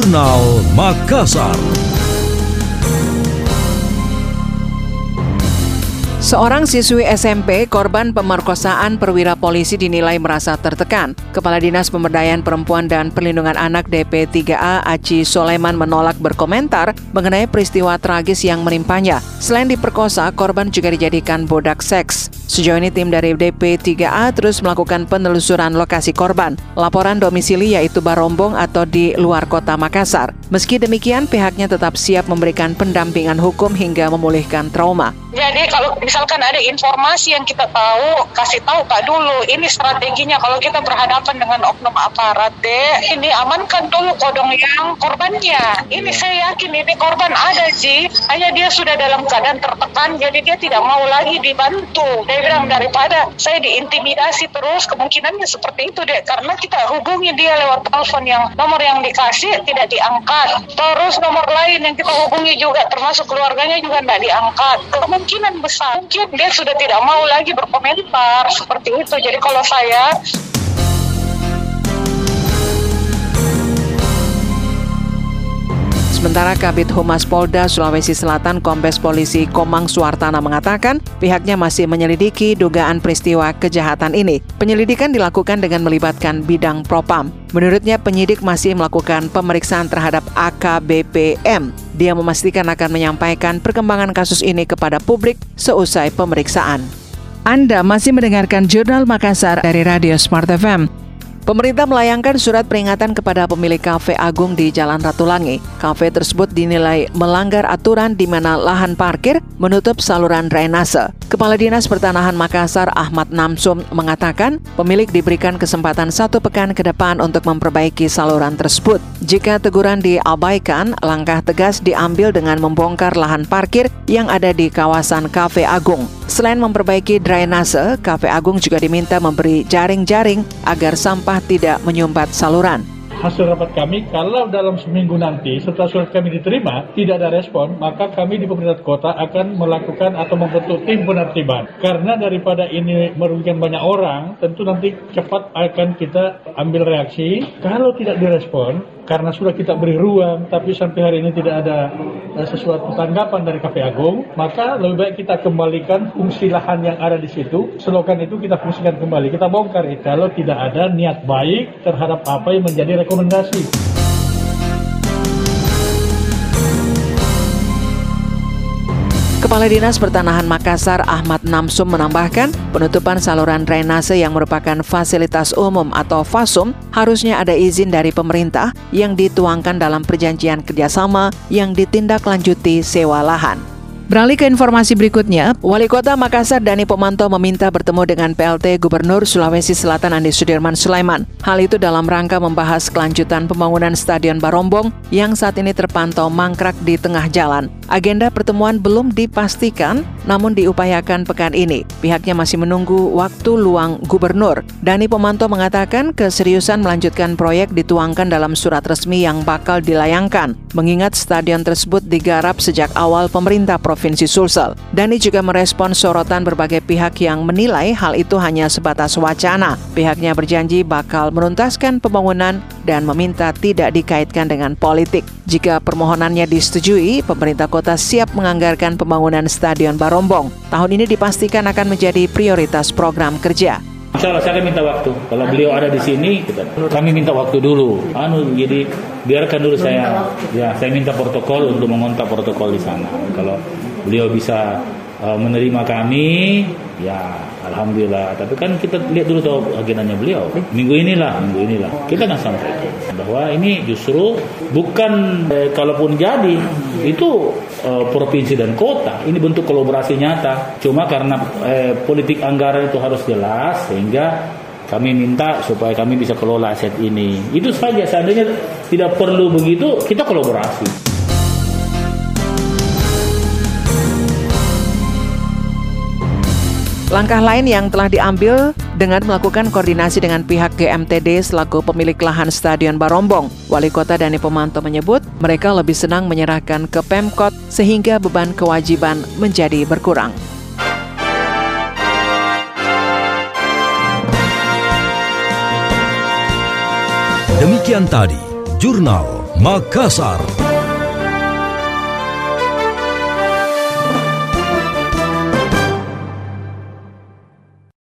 Jurnal Makassar. Seorang siswi SMP korban pemerkosaan perwira polisi dinilai merasa tertekan. Kepala Dinas Pemberdayaan Perempuan dan Perlindungan Anak DP3A Aci Soleman menolak berkomentar mengenai peristiwa tragis yang menimpanya. Selain diperkosa, korban juga dijadikan bodak seks. Sejauh ini tim dari DP3A terus melakukan penelusuran lokasi korban. Laporan domisili yaitu Barombong atau di luar kota Makassar. Meski demikian, pihaknya tetap siap memberikan pendampingan hukum hingga memulihkan trauma. Jadi kalau misalkan ada informasi yang kita tahu, kasih tahu Kak dulu. Ini strateginya kalau kita berhadapan dengan oknum aparat deh, ini amankan dulu kodong yang korbannya. Ini saya yakin ini korban ada sih, hanya dia sudah dalam keadaan tertekan, jadi dia tidak mau lagi dibantu. Dia bilang daripada saya diintimidasi terus, kemungkinannya seperti itu deh, karena kita hubungi dia lewat telepon yang nomor yang dikasih tidak diangkat. Terus nomor lain yang kita hubungi juga termasuk keluarganya juga tidak diangkat kemungkinan besar mungkin dia sudah tidak mau lagi berkomentar seperti itu. Jadi kalau saya Sementara Kabit Humas Polda Sulawesi Selatan Kombes Polisi Komang Suartana mengatakan pihaknya masih menyelidiki dugaan peristiwa kejahatan ini. Penyelidikan dilakukan dengan melibatkan bidang propam. Menurutnya penyidik masih melakukan pemeriksaan terhadap AKBPM. Dia memastikan akan menyampaikan perkembangan kasus ini kepada publik seusai pemeriksaan. Anda masih mendengarkan Jurnal Makassar dari Radio Smart FM. Pemerintah melayangkan surat peringatan kepada pemilik kafe Agung di Jalan Ratulangi. Kafe tersebut dinilai melanggar aturan di mana lahan parkir menutup saluran drainase. Kepala Dinas Pertanahan Makassar Ahmad Namsum mengatakan pemilik diberikan kesempatan satu pekan ke depan untuk memperbaiki saluran tersebut. Jika teguran diabaikan, langkah tegas diambil dengan membongkar lahan parkir yang ada di kawasan Kafe Agung. Selain memperbaiki drainase, Kafe Agung juga diminta memberi jaring-jaring agar sampah tidak menyumbat saluran hasil rapat kami, kalau dalam seminggu nanti setelah surat kami diterima tidak ada respon, maka kami di pemerintah kota akan melakukan atau membentuk tim penertiban. Karena daripada ini merugikan banyak orang, tentu nanti cepat akan kita ambil reaksi. Kalau tidak direspon, karena sudah kita beri ruang tapi sampai hari ini tidak ada uh, sesuatu tanggapan dari KP Agung, maka lebih baik kita kembalikan fungsi lahan yang ada di situ. Selokan itu kita fungsikan kembali, kita bongkar itu kalau tidak ada niat baik terhadap apa yang menjadi rekomendasi. Kepala Dinas Pertanahan Makassar Ahmad Namsum menambahkan, penutupan saluran drainase yang merupakan fasilitas umum atau FASUM harusnya ada izin dari pemerintah yang dituangkan dalam perjanjian kerjasama yang ditindaklanjuti sewa lahan. Beralih ke informasi berikutnya, Wali Kota Makassar Dani Pomanto meminta bertemu dengan PLT Gubernur Sulawesi Selatan Andi Sudirman Sulaiman. Hal itu dalam rangka membahas kelanjutan pembangunan Stadion Barombong yang saat ini terpantau mangkrak di tengah jalan. Agenda pertemuan belum dipastikan, namun diupayakan pekan ini. Pihaknya masih menunggu waktu luang gubernur. Dani Pomanto mengatakan keseriusan melanjutkan proyek dituangkan dalam surat resmi yang bakal dilayangkan, mengingat stadion tersebut digarap sejak awal pemerintah Provinsi Sulsel. Dani juga merespon sorotan berbagai pihak yang menilai hal itu hanya sebatas wacana. Pihaknya berjanji bakal menuntaskan pembangunan dan meminta tidak dikaitkan dengan politik. Jika permohonannya disetujui, pemerintah kota siap menganggarkan pembangunan Stadion Barombong. Tahun ini dipastikan akan menjadi prioritas program kerja. Insya Allah saya minta waktu. Kalau beliau ada di sini, kami minta waktu dulu. Anu, jadi biarkan dulu saya, ya saya minta protokol untuk mengontak protokol di sana. Kalau beliau bisa uh, menerima kami, ya alhamdulillah. Tapi kan kita lihat dulu tahu agendanya beliau. Minggu inilah, minggu inilah kita akan sampaikan bahwa ini justru bukan eh, kalaupun jadi itu eh, provinsi dan kota. Ini bentuk kolaborasi nyata. Cuma karena eh, politik anggaran itu harus jelas sehingga kami minta supaya kami bisa kelola aset ini. Itu saja. Seandainya tidak perlu begitu, kita kolaborasi. Langkah lain yang telah diambil dengan melakukan koordinasi dengan pihak GMTD selaku pemilik lahan Stadion Barombong. Wali Kota Dani Pemanto menyebut mereka lebih senang menyerahkan ke Pemkot sehingga beban kewajiban menjadi berkurang. Demikian tadi, Jurnal Makassar.